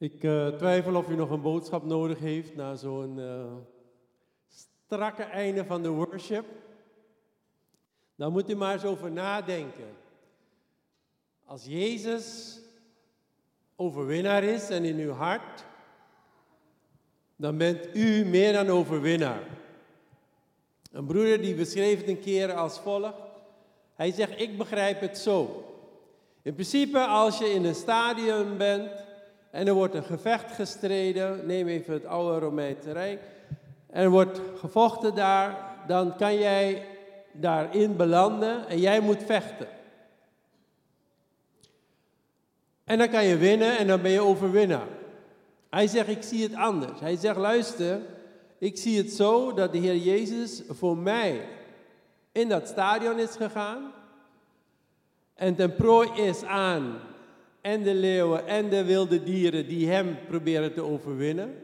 Ik uh, twijfel of u nog een boodschap nodig heeft na zo'n uh, strakke einde van de worship. Dan moet u maar eens over nadenken. Als Jezus overwinnaar is en in uw hart, dan bent u meer dan overwinnaar. Een broeder die beschreef het een keer als volgt. Hij zegt, ik begrijp het zo. In principe, als je in een stadion bent en er wordt een gevecht gestreden, neem even het oude Romeinse Rijk, en er wordt gevochten daar, dan kan jij daarin belanden en jij moet vechten. En dan kan je winnen en dan ben je overwinnaar. Hij zegt, ik zie het anders. Hij zegt, luister, ik zie het zo dat de Heer Jezus voor mij in dat stadion is gegaan en ten prooi is aan en de leeuwen en de wilde dieren die hem proberen te overwinnen.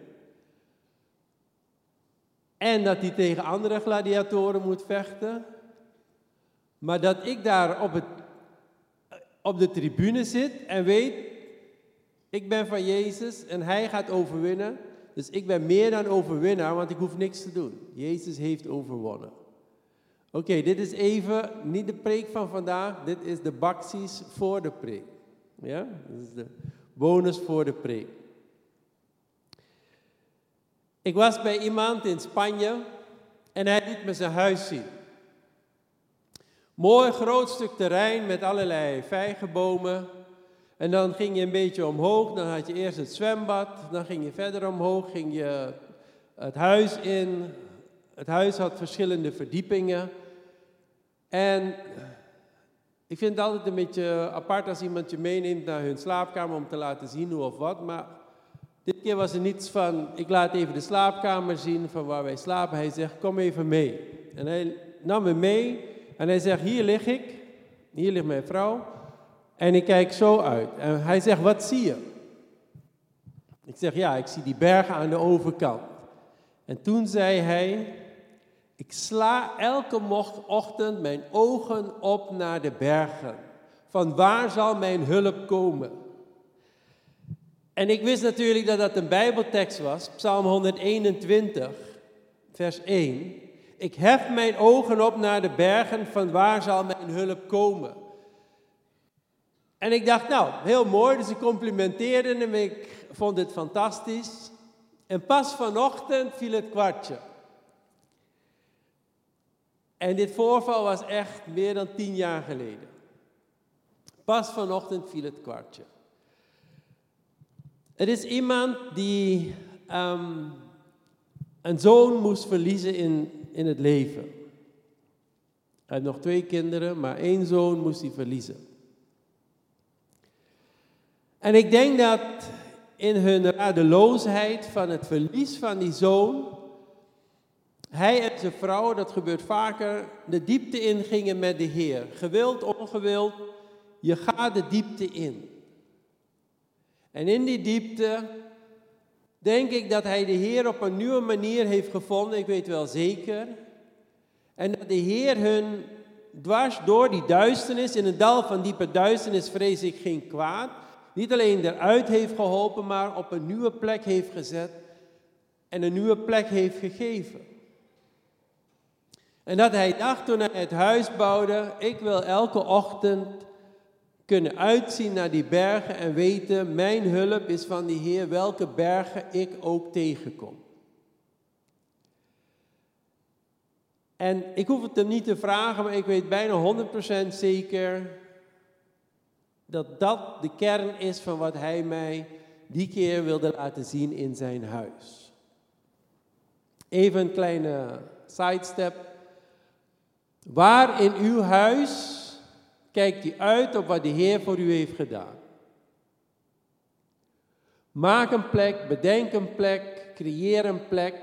En dat hij tegen andere gladiatoren moet vechten. Maar dat ik daar op, het, op de tribune zit en weet, ik ben van Jezus en hij gaat overwinnen. Dus ik ben meer dan overwinnaar, want ik hoef niks te doen. Jezus heeft overwonnen. Oké, dit is even niet de preek van vandaag, dit is de baksies voor de preek. Ja, dit is de bonus voor de preek. Ik was bij iemand in Spanje en hij liet me zijn huis zien. Mooi groot stuk terrein met allerlei vijgenbomen. En dan ging je een beetje omhoog, dan had je eerst het zwembad, dan ging je verder omhoog, ging je het huis in. Het huis had verschillende verdiepingen. En ik vind het altijd een beetje apart als iemand je meeneemt naar hun slaapkamer om te laten zien hoe of wat. Maar dit keer was er niets van, ik laat even de slaapkamer zien van waar wij slapen. Hij zegt, kom even mee. En hij nam me mee en hij zegt, hier lig ik, hier ligt mijn vrouw. En ik kijk zo uit. En hij zegt, wat zie je? Ik zeg, ja, ik zie die bergen aan de overkant. En toen zei hij, ik sla elke ochtend mijn ogen op naar de bergen. Van waar zal mijn hulp komen? En ik wist natuurlijk dat dat een Bijbeltekst was, Psalm 121, vers 1. Ik hef mijn ogen op naar de bergen, van waar zal mijn hulp komen? En ik dacht, nou, heel mooi, dus ik complimenteerde hem, ik vond het fantastisch. En pas vanochtend viel het kwartje. En dit voorval was echt meer dan tien jaar geleden. Pas vanochtend viel het kwartje. Er is iemand die um, een zoon moest verliezen in, in het leven. Hij had nog twee kinderen, maar één zoon moest hij verliezen. En ik denk dat in hun radeloosheid van het verlies van die zoon, hij en zijn vrouw, dat gebeurt vaker, de diepte ingingen met de Heer. Gewild, ongewild, je gaat de diepte in. En in die diepte denk ik dat hij de Heer op een nieuwe manier heeft gevonden, ik weet wel zeker. En dat de Heer hun dwars door die duisternis, in een dal van diepe duisternis vrees ik geen kwaad, niet alleen eruit heeft geholpen, maar op een nieuwe plek heeft gezet en een nieuwe plek heeft gegeven. En dat hij dacht toen hij het huis bouwde, ik wil elke ochtend kunnen uitzien naar die bergen en weten, mijn hulp is van die Heer, welke bergen ik ook tegenkom. En ik hoef het hem niet te vragen, maar ik weet bijna 100% zeker dat dat de kern is van wat hij mij die keer wilde laten zien in zijn huis. Even een kleine sidestep. Waar in uw huis kijkt u uit op wat de Heer voor u heeft gedaan? Maak een plek, bedenk een plek, creëer een plek.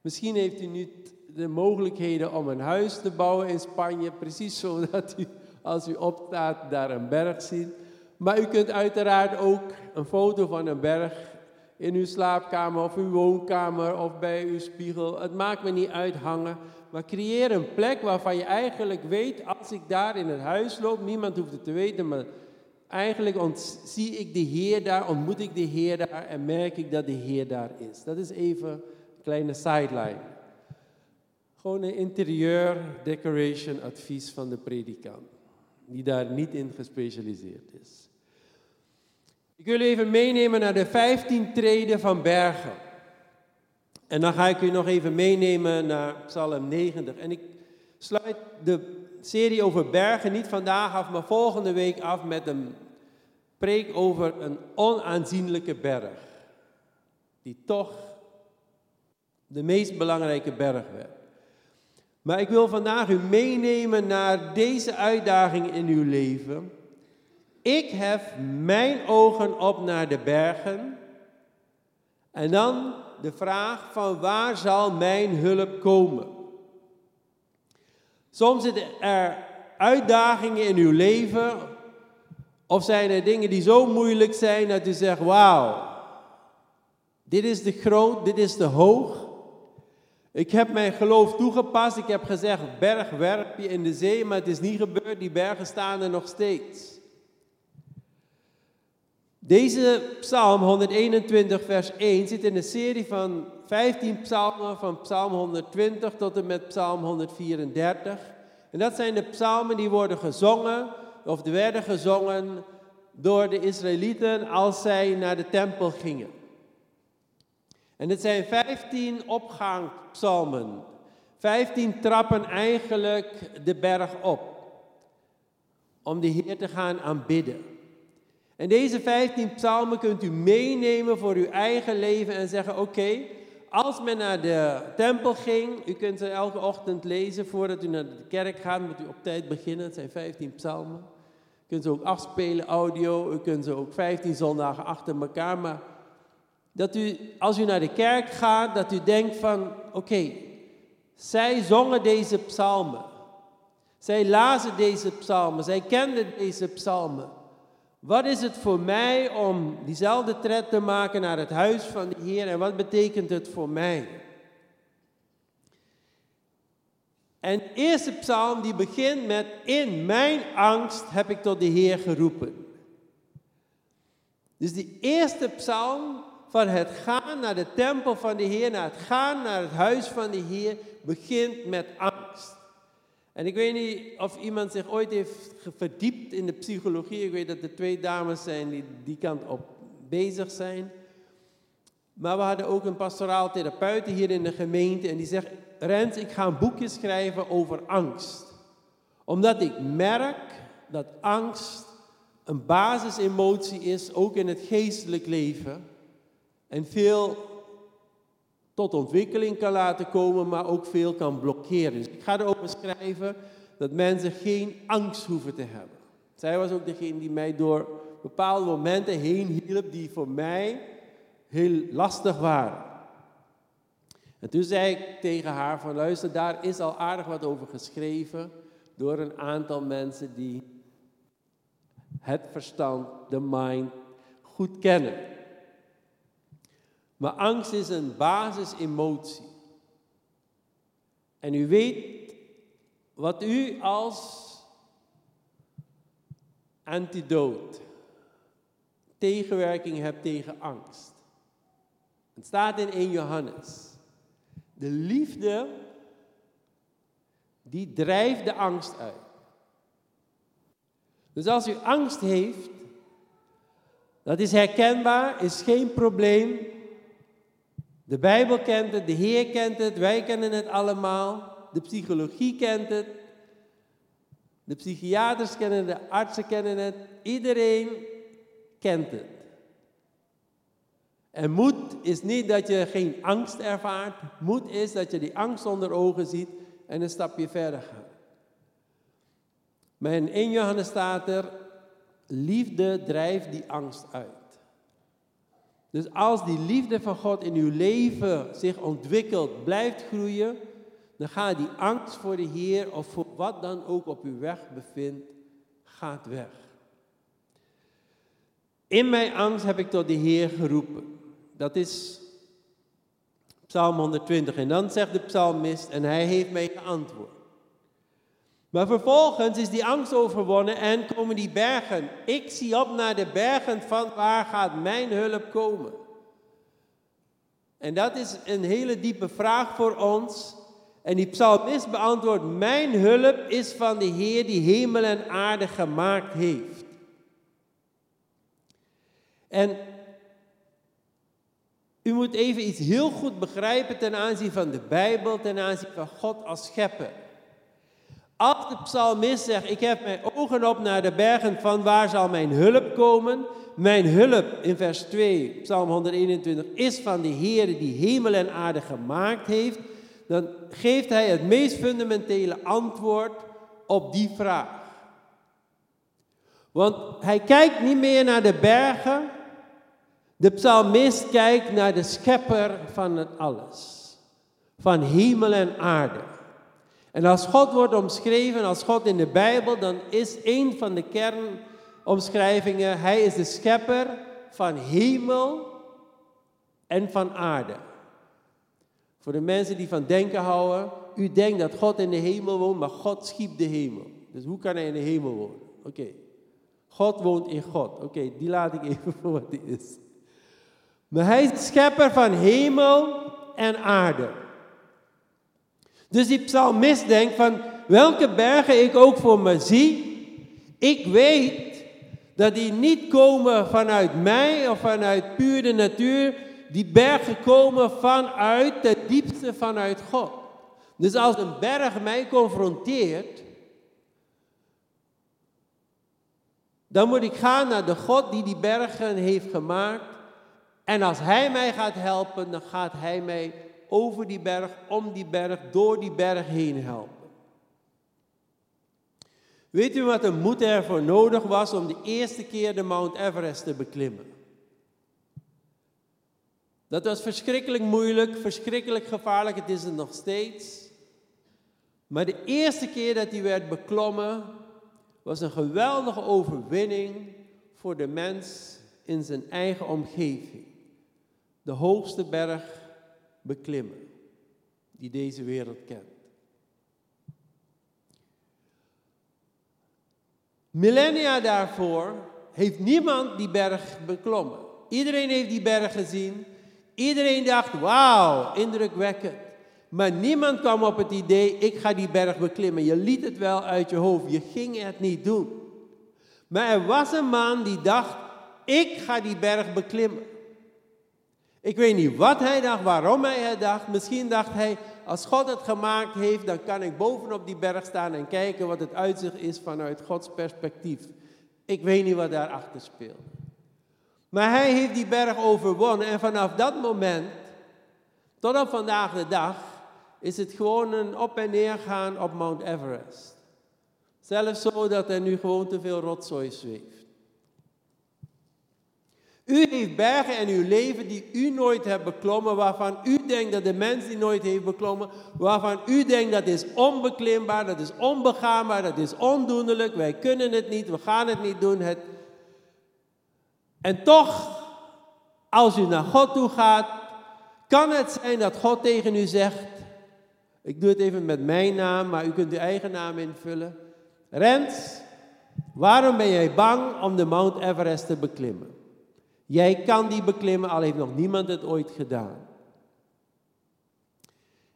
Misschien heeft u niet de mogelijkheden om een huis te bouwen in Spanje, precies zodat u als u opstaat daar een berg ziet. Maar u kunt uiteraard ook een foto van een berg in uw slaapkamer of uw woonkamer of bij uw spiegel. Het maakt me niet uit hangen. Maar creëer een plek waarvan je eigenlijk weet, als ik daar in het huis loop, niemand hoeft het te weten, maar eigenlijk zie ik de Heer daar, ontmoet ik de Heer daar en merk ik dat de Heer daar is. Dat is even een kleine sideline. Gewoon een interieur decoration advies van de predikant, die daar niet in gespecialiseerd is. Ik wil even meenemen naar de 15 treden van Bergen. En dan ga ik u nog even meenemen naar Psalm 90. En ik sluit de serie over bergen niet vandaag af, maar volgende week af met een preek over een onaanzienlijke berg. Die toch de meest belangrijke berg werd. Maar ik wil vandaag u meenemen naar deze uitdaging in uw leven. Ik hef mijn ogen op naar de bergen. En dan de vraag van waar zal mijn hulp komen? Soms zitten er uitdagingen in uw leven. Of zijn er dingen die zo moeilijk zijn dat u zegt, wauw, dit is te groot, dit is te hoog. Ik heb mijn geloof toegepast. Ik heb gezegd, berg werp je in de zee, maar het is niet gebeurd. Die bergen staan er nog steeds. Deze psalm 121, vers 1 zit in een serie van 15 psalmen, van psalm 120 tot en met psalm 134. En dat zijn de psalmen die worden gezongen, of werden gezongen door de Israëlieten als zij naar de tempel gingen. En het zijn 15 opgangpsalmen. 15 trappen eigenlijk de berg op om de Heer te gaan aanbidden. En deze 15 psalmen kunt u meenemen voor uw eigen leven en zeggen: Oké, als men naar de tempel ging, u kunt ze elke ochtend lezen voordat u naar de kerk gaat, moet u op tijd beginnen. Het zijn 15 psalmen. U kunt ze ook afspelen, audio. U kunt ze ook 15 zondagen achter elkaar. Maar dat u, als u naar de kerk gaat, dat u denkt van, oké, zij zongen deze psalmen. Zij lazen deze psalmen. Zij kenden deze psalmen. Wat is het voor mij om diezelfde tred te maken naar het huis van de Heer en wat betekent het voor mij? En de eerste psalm die begint met in mijn angst heb ik tot de Heer geroepen. Dus die eerste psalm van het gaan naar de tempel van de Heer, naar het gaan naar het huis van de Heer, begint met angst. En ik weet niet of iemand zich ooit heeft verdiept in de psychologie. Ik weet dat er twee dames zijn die die kant op bezig zijn. Maar we hadden ook een pastoraal therapeut hier in de gemeente. En die zegt, Rens, ik ga een boekje schrijven over angst. Omdat ik merk dat angst een basisemotie is, ook in het geestelijk leven. En veel tot ontwikkeling kan laten komen, maar ook veel kan blokkeren. Dus ik ga erover schrijven dat mensen geen angst hoeven te hebben. Zij was ook degene die mij door bepaalde momenten heen hielp die voor mij heel lastig waren. En toen zei ik tegen haar van luister, daar is al aardig wat over geschreven door een aantal mensen die het verstand, de mind, goed kennen. Maar angst is een basisemotie. En u weet wat u als antidoot, tegenwerking hebt tegen angst. Het staat in 1 Johannes. De liefde, die drijft de angst uit. Dus als u angst heeft, dat is herkenbaar, is geen probleem. De Bijbel kent het, de Heer kent het, wij kennen het allemaal. De psychologie kent het. De psychiaters kennen het, de artsen kennen het. Iedereen kent het. En moed is niet dat je geen angst ervaart. Moed is dat je die angst onder ogen ziet en een stapje verder gaat. Maar in 1 Johannes staat er, liefde drijft die angst uit. Dus als die liefde van God in uw leven zich ontwikkelt, blijft groeien, dan gaat die angst voor de Heer of voor wat dan ook op uw weg bevindt, gaat weg. In mijn angst heb ik tot de Heer geroepen. Dat is Psalm 120. En dan zegt de psalmist, en hij heeft mij geantwoord. Maar vervolgens is die angst overwonnen en komen die bergen. Ik zie op naar de bergen van waar gaat mijn hulp komen. En dat is een hele diepe vraag voor ons. En die psalmist beantwoordt, mijn hulp is van de Heer die hemel en aarde gemaakt heeft. En u moet even iets heel goed begrijpen ten aanzien van de Bijbel, ten aanzien van God als schepper. Als de psalmist zegt, ik heb mijn ogen op naar de bergen, van waar zal mijn hulp komen? Mijn hulp, in vers 2, psalm 121, is van de Heer die hemel en aarde gemaakt heeft. Dan geeft hij het meest fundamentele antwoord op die vraag. Want hij kijkt niet meer naar de bergen. De psalmist kijkt naar de schepper van het alles. Van hemel en aarde. En als God wordt omschreven als God in de Bijbel, dan is een van de kernomschrijvingen, Hij is de schepper van hemel en van aarde. Voor de mensen die van denken houden, u denkt dat God in de hemel woont, maar God schiep de hemel. Dus hoe kan hij in de hemel wonen? Oké. God woont in God. Oké, die laat ik even voor wat die is. Maar hij is de schepper van hemel en aarde. Dus die psalmist denkt van welke bergen ik ook voor me zie, ik weet dat die niet komen vanuit mij of vanuit puur de natuur. Die bergen komen vanuit de diepste vanuit God. Dus als een berg mij confronteert, dan moet ik gaan naar de God die die bergen heeft gemaakt. En als Hij mij gaat helpen, dan gaat Hij mij over die berg, om die berg, door die berg heen helpen. Weet u wat een moed ervoor nodig was om de eerste keer de Mount Everest te beklimmen? Dat was verschrikkelijk moeilijk, verschrikkelijk gevaarlijk, het is het nog steeds. Maar de eerste keer dat hij werd beklommen, was een geweldige overwinning voor de mens in zijn eigen omgeving. De hoogste berg beklimmen die deze wereld kent. Millennia daarvoor heeft niemand die berg beklommen. Iedereen heeft die berg gezien. Iedereen dacht, wauw, indrukwekkend. Maar niemand kwam op het idee, ik ga die berg beklimmen. Je liet het wel uit je hoofd, je ging het niet doen. Maar er was een man die dacht, ik ga die berg beklimmen. Ik weet niet wat hij dacht, waarom hij het dacht. Misschien dacht hij, als God het gemaakt heeft, dan kan ik bovenop die berg staan en kijken wat het uitzicht is vanuit Gods perspectief. Ik weet niet wat daarachter speelt. Maar hij heeft die berg overwonnen en vanaf dat moment tot op vandaag de dag is het gewoon een op en neer gaan op Mount Everest. Zelfs zo dat er nu gewoon te veel rotzooi zweeft. U heeft bergen in uw leven die u nooit hebt beklommen, waarvan u denkt dat de mens die nooit heeft beklommen, waarvan u denkt dat is onbeklimbaar, dat is onbegaanbaar, dat is ondoenlijk, wij kunnen het niet, we gaan het niet doen. Het... En toch, als u naar God toe gaat, kan het zijn dat God tegen u zegt, ik doe het even met mijn naam, maar u kunt uw eigen naam invullen. Rens, waarom ben jij bang om de Mount Everest te beklimmen? Jij kan die beklimmen, al heeft nog niemand het ooit gedaan.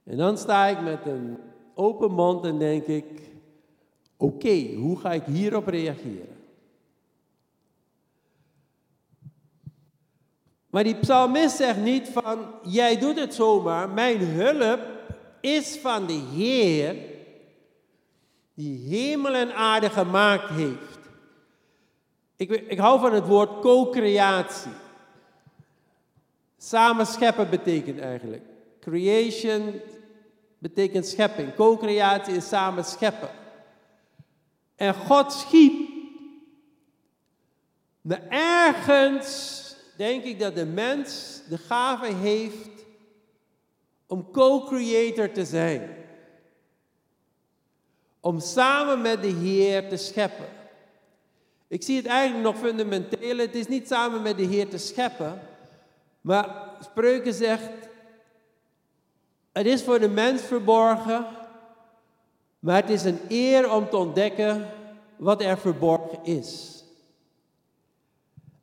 En dan sta ik met een open mond en denk ik, oké, hoe ga ik hierop reageren? Maar die psalmist zegt niet van, jij doet het zomaar, mijn hulp is van de Heer die hemel en aarde gemaakt heeft. Ik, ik hou van het woord co-creatie. Samen scheppen betekent eigenlijk. Creation betekent schepping. Co-creatie is samen scheppen. En God schiep. Maar ergens denk ik dat de mens de gave heeft om co-creator te zijn. Om samen met de Heer te scheppen. Ik zie het eigenlijk nog fundamenteel. Het is niet samen met de Heer te scheppen. Maar Spreuken zegt, het is voor de mens verborgen. Maar het is een eer om te ontdekken wat er verborgen is.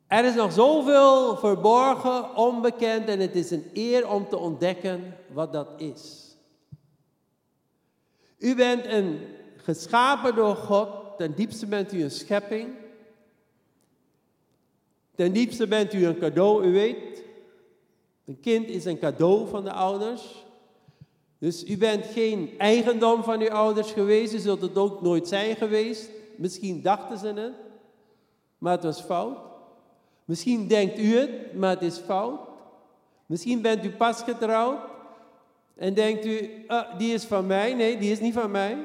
Er is nog zoveel verborgen, onbekend en het is een eer om te ontdekken wat dat is. U bent een geschapen door God, ten diepste bent u een schepping. Ten diepste bent u een cadeau, u weet. Een kind is een cadeau van de ouders. Dus u bent geen eigendom van uw ouders geweest, u zult het ook nooit zijn geweest. Misschien dachten ze het, maar het was fout. Misschien denkt u het, maar het is fout. Misschien bent u pas getrouwd en denkt u, ah, die is van mij. Nee, die is niet van mij.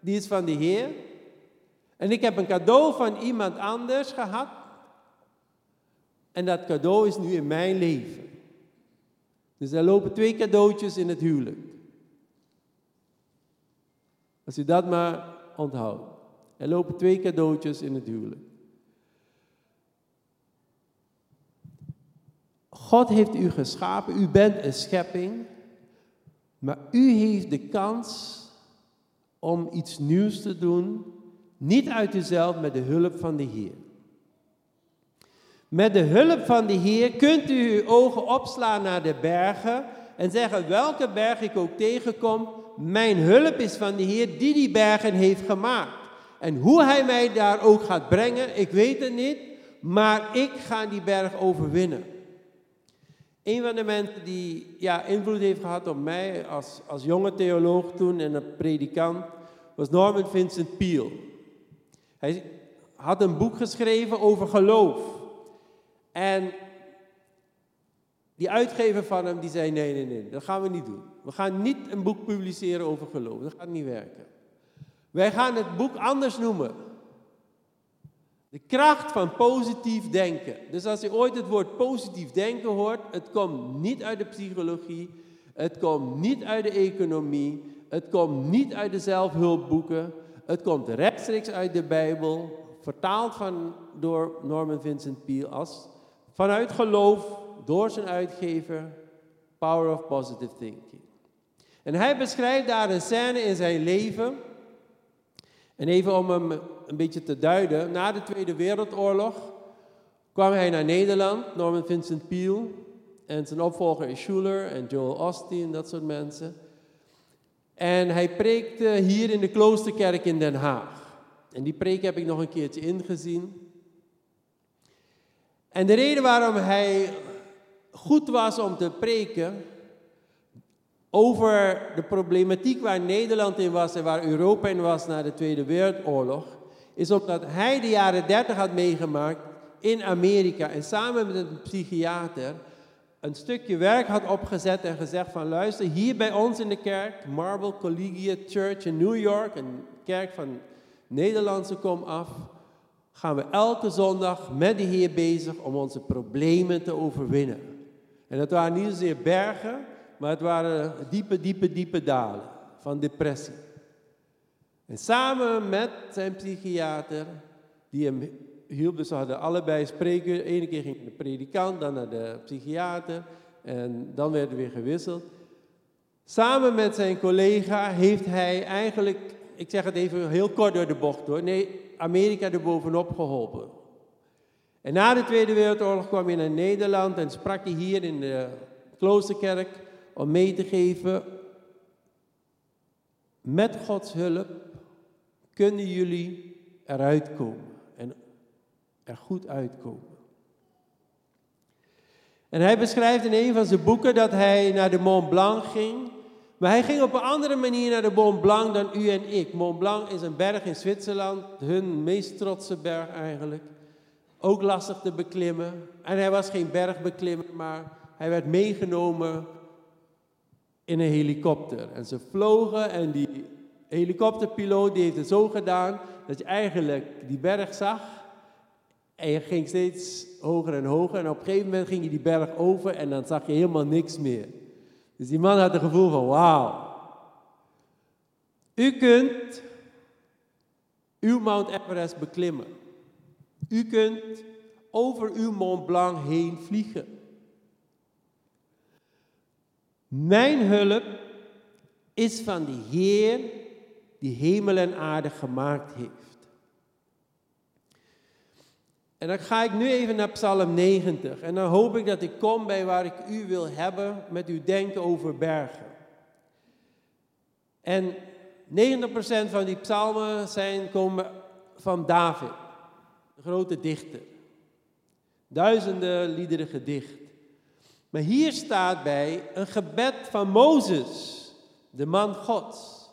Die is van de Heer. En ik heb een cadeau van iemand anders gehad. En dat cadeau is nu in mijn leven. Dus er lopen twee cadeautjes in het huwelijk. Als u dat maar onthoudt. Er lopen twee cadeautjes in het huwelijk. God heeft u geschapen, u bent een schepping, maar u heeft de kans om iets nieuws te doen, niet uit uzelf, met de hulp van de Heer. Met de hulp van de Heer kunt u uw ogen opslaan naar de bergen en zeggen, welke berg ik ook tegenkom, mijn hulp is van de Heer die die bergen heeft gemaakt. En hoe hij mij daar ook gaat brengen, ik weet het niet, maar ik ga die berg overwinnen. Een van de mensen die ja, invloed heeft gehad op mij als, als jonge theoloog toen en een predikant, was Norman Vincent Peale. Hij had een boek geschreven over geloof. En die uitgever van hem die zei, nee, nee, nee, dat gaan we niet doen. We gaan niet een boek publiceren over geloof, dat gaat niet werken. Wij gaan het boek anders noemen. De kracht van positief denken. Dus als je ooit het woord positief denken hoort, het komt niet uit de psychologie, het komt niet uit de economie, het komt niet uit de zelfhulpboeken, het komt rechtstreeks uit de Bijbel, vertaald van, door Norman Vincent Peale als vanuit geloof door zijn uitgever Power of Positive Thinking. En hij beschrijft daar een scène in zijn leven. En even om hem een beetje te duiden. Na de Tweede Wereldoorlog kwam hij naar Nederland, Norman Vincent Peale. En zijn opvolger is Schuller en Joel Osteen, dat soort mensen. En hij preekte hier in de Kloosterkerk in Den Haag. En die preek heb ik nog een keertje ingezien. En de reden waarom hij goed was om te preken over de problematiek waar Nederland in was en waar Europa in was na de Tweede Wereldoorlog, is omdat hij de jaren 30 had meegemaakt in Amerika en samen met een psychiater een stukje werk had opgezet en gezegd van luister, hier bij ons in de kerk, Marble Collegiate Church in New York, een kerk van Nederlandse kom af, gaan we elke zondag met de Heer bezig om onze problemen te overwinnen. En dat waren niet zozeer bergen, maar het waren diepe, diepe, diepe dalen van depressie. En samen met zijn psychiater, die hem hielp, dus ze hadden allebei spreken. De ene keer ging de predikant, dan naar de psychiater en dan werden weer gewisseld. Samen met zijn collega heeft hij eigenlijk, ik zeg het even heel kort door de bocht hoor, nee, Amerika er bovenop geholpen. En na de Tweede Wereldoorlog kwam hij naar Nederland en sprak hij hier in de kloosterkerk om mee te geven, met Gods hulp kunnen jullie eruit komen en er goed uitkomen. En hij beschrijft in een van zijn boeken dat hij naar de Mont Blanc ging. Maar hij ging op een andere manier naar de Mont Blanc dan u en ik. Mont Blanc is een berg in Zwitserland, hun meest trotse berg eigenlijk. Ook lastig te beklimmen. En hij was geen bergbeklimmer, maar hij werd meegenomen in een helikopter. En ze vlogen en die helikopterpiloot die heeft het zo gedaan dat je eigenlijk die berg zag. En je ging steeds hoger en hoger. En op een gegeven moment ging je die berg over en dan zag je helemaal niks meer. Dus die man had het gevoel van wauw. U kunt uw Mount Everest beklimmen. U kunt over uw Mont Blanc heen vliegen. Mijn hulp is van de Heer die hemel en aarde gemaakt heeft. En dan ga ik nu even naar Psalm 90. En dan hoop ik dat ik kom bij waar ik u wil hebben met uw denken over bergen. En 90% van die psalmen zijn, komen van David, de grote dichter. Duizenden liederen gedicht. Maar hier staat bij een gebed van Mozes, de man Gods.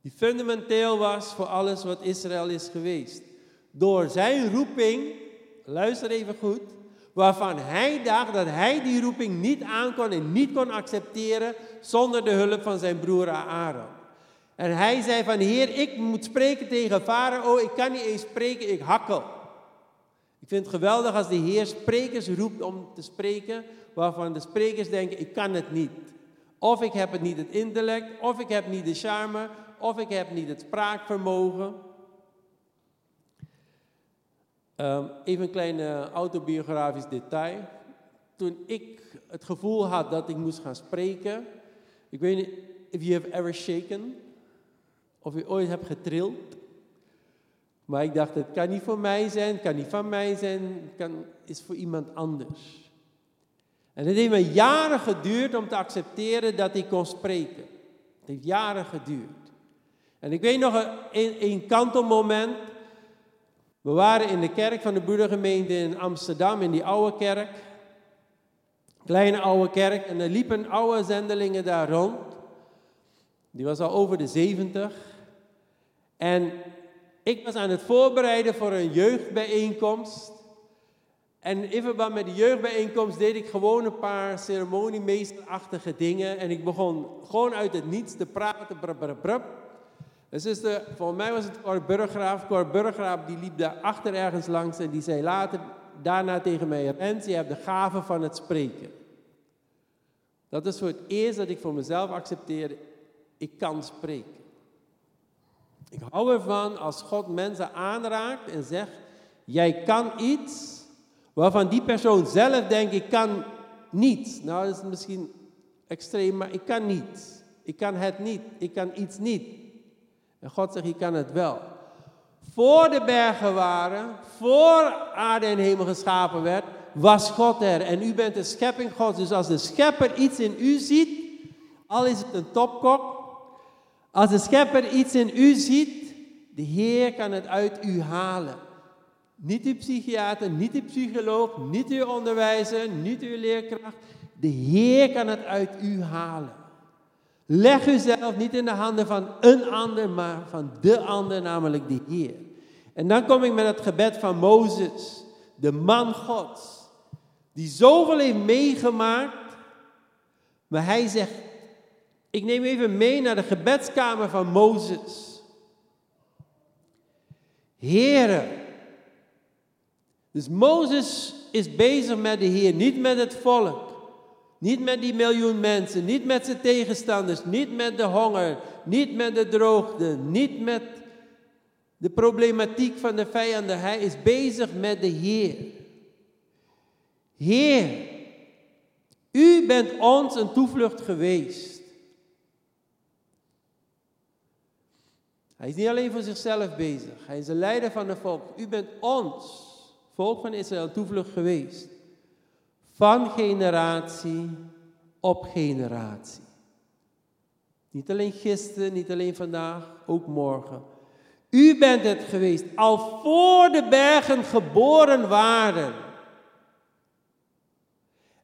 Die fundamenteel was voor alles wat Israël is geweest. Door zijn roeping, luister even goed, waarvan hij dacht dat hij die roeping niet aankon en niet kon accepteren zonder de hulp van zijn broer Aaron. En hij zei van, heer, ik moet spreken tegen Farao, ik kan niet eens spreken, ik hakkel. Ik vind het geweldig als de Heer sprekers roept om te spreken, waarvan de sprekers denken, ik kan het niet. Of ik heb het niet het intellect, of ik heb niet de charme, of ik heb niet het spraakvermogen. Um, even een klein autobiografisch detail. Toen ik het gevoel had dat ik moest gaan spreken, ik weet niet if you have ever shaken, of je ooit hebt getrild. Maar ik dacht, het kan niet voor mij zijn, het kan niet van mij zijn, het kan, is voor iemand anders. En het heeft me jaren geduurd om te accepteren dat ik kon spreken. Het heeft jaren geduurd. En ik weet nog een, een kantelmoment. We waren in de kerk van de broedergemeente in Amsterdam, in die oude kerk. Kleine oude kerk. En er liepen oude zendelingen daar rond. Die was al over de 70. En ik was aan het voorbereiden voor een jeugdbijeenkomst. En in verband met de jeugdbijeenkomst deed ik gewoon een paar ceremoniemeesterachtige dingen. En ik begon gewoon uit het niets te praten. Brab. Is de, voor mij was het Cor Burggraaf. Cor Burggraaf die liep daar achter ergens langs en die zei later daarna tegen mij: Rens, je hebt de gave van het spreken. Dat is voor het eerst dat ik voor mezelf accepteerde: ik kan spreken. Ik hou ervan als God mensen aanraakt en zegt, jij kan iets waarvan die persoon zelf denkt, ik kan niet. Nou, dat is misschien extreem, maar ik kan niet. Ik kan het niet. Ik kan iets niet. En God zegt, je kan het wel. Voor de bergen waren, voor aarde en hemel geschapen werd, was God er. En u bent de schepping Gods. Dus als de schepper iets in u ziet, al is het een topkok, als de schepper iets in u ziet, de Heer kan het uit u halen. Niet uw psychiater, niet uw psycholoog, niet uw onderwijzer, niet uw leerkracht. De Heer kan het uit u halen. Leg uzelf niet in de handen van een ander, maar van de ander, namelijk de Heer. En dan kom ik met het gebed van Mozes, de man Gods, die zoveel heeft meegemaakt, maar hij zegt, ik neem even mee naar de gebedskamer van Mozes. Heren. Dus Mozes is bezig met de Heer, niet met het volk. Niet met die miljoen mensen, niet met zijn tegenstanders, niet met de honger, niet met de droogte, niet met de problematiek van de vijanden. Hij is bezig met de Heer. Heer, u bent ons een toevlucht geweest. Hij is niet alleen voor zichzelf bezig. Hij is de leider van het volk. U bent ons, volk van Israël, toevlucht geweest. Van generatie op generatie. Niet alleen gisteren, niet alleen vandaag, ook morgen. U bent het geweest, al voor de bergen geboren waren.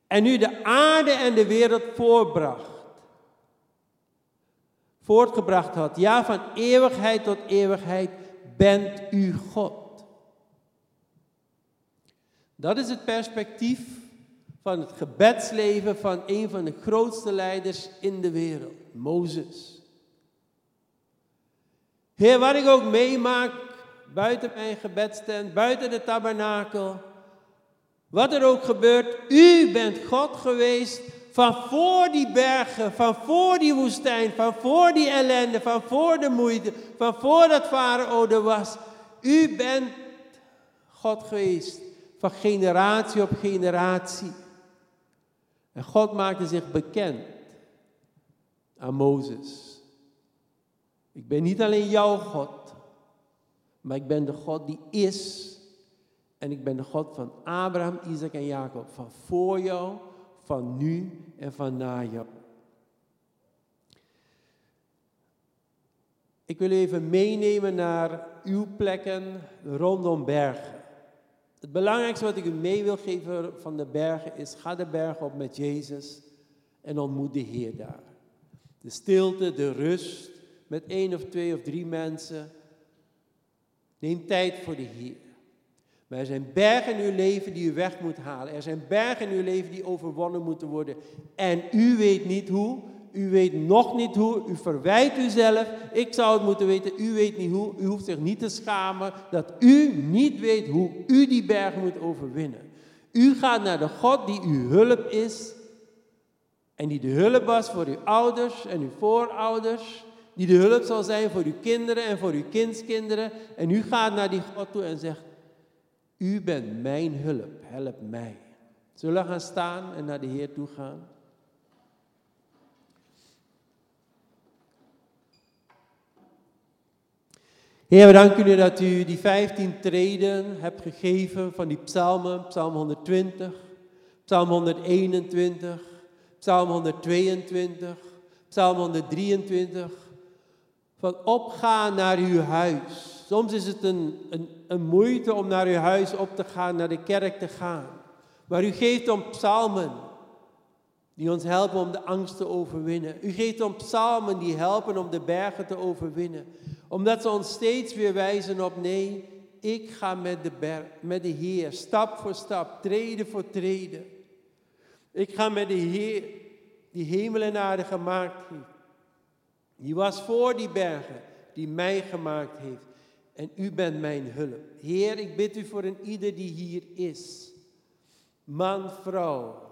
En u de aarde en de wereld voorbracht voortgebracht had. Ja, van eeuwigheid tot eeuwigheid bent u God. Dat is het perspectief van het gebedsleven van een van de grootste leiders in de wereld, Mozes. Heer, wat ik ook meemaak, buiten mijn gebedstent, buiten de tabernakel, wat er ook gebeurt, u bent God geweest van voor die bergen, van voor die woestijn, van voor die ellende, van voor de moeite, van voor dat farao er was. U bent God geweest van generatie op generatie. En God maakte zich bekend aan Mozes. Ik ben niet alleen jouw God, maar ik ben de God die is. En ik ben de God van Abraham, Isaac en Jacob. Van voor jou, van nu en van na jou. Ik wil even meenemen naar uw plekken rondom bergen. Het belangrijkste wat ik u mee wil geven van de bergen is: ga de berg op met Jezus en ontmoet de Heer daar. De stilte, de rust met één of twee of drie mensen. Neem tijd voor de Heer. Maar er zijn bergen in uw leven die u weg moet halen. Er zijn bergen in uw leven die overwonnen moeten worden. En u weet niet hoe. U weet nog niet hoe. U verwijt uzelf. Ik zou het moeten weten. U weet niet hoe. U hoeft zich niet te schamen dat u niet weet hoe u die bergen moet overwinnen. U gaat naar de God die uw hulp is. En die de hulp was voor uw ouders en uw voorouders. Die de hulp zal zijn voor uw kinderen en voor uw kindskinderen. En u gaat naar die God toe en zegt, u bent mijn hulp, help mij. Zullen we gaan staan en naar de Heer toe gaan? Heer, we danken u dat u die 15 treden hebt gegeven van die psalmen, psalm 120, psalm 121, psalm 122, psalm 123, van opgaan naar uw huis. Soms is het een, een, een moeite om naar uw huis op te gaan, naar de kerk te gaan. Maar u geeft om psalmen die ons helpen om de angst te overwinnen. U geeft om psalmen die helpen om de bergen te overwinnen. Omdat ze ons steeds weer wijzen op nee, ik ga met de, met de Heer, stap voor stap, treden voor treden. Ik ga met de Heer, die hemel en aarde gemaakt heeft. Die was voor die bergen, die mij gemaakt heeft. En u bent mijn hulp. Heer, ik bid u voor een ieder die hier is. Man, vrouw,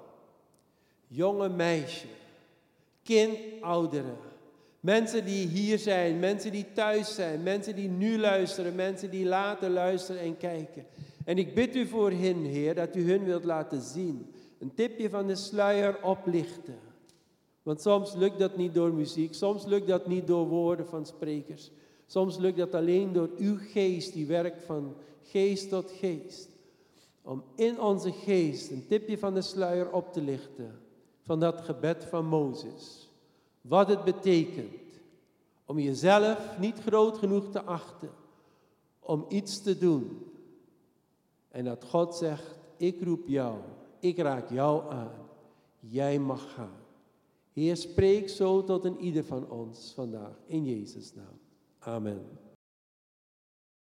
jonge meisje, kind, ouderen. Mensen die hier zijn, mensen die thuis zijn, mensen die nu luisteren, mensen die later luisteren en kijken. En ik bid u voor hen, Heer, dat u hun wilt laten zien. Een tipje van de sluier oplichten. Want soms lukt dat niet door muziek, soms lukt dat niet door woorden van sprekers. Soms lukt dat alleen door uw geest, die werkt van geest tot geest. Om in onze geest een tipje van de sluier op te lichten van dat gebed van Mozes. Wat het betekent om jezelf niet groot genoeg te achten om iets te doen. En dat God zegt, ik roep jou, ik raak jou aan, jij mag gaan. Heer, spreek zo tot een ieder van ons vandaag, in Jezus' naam. Amen.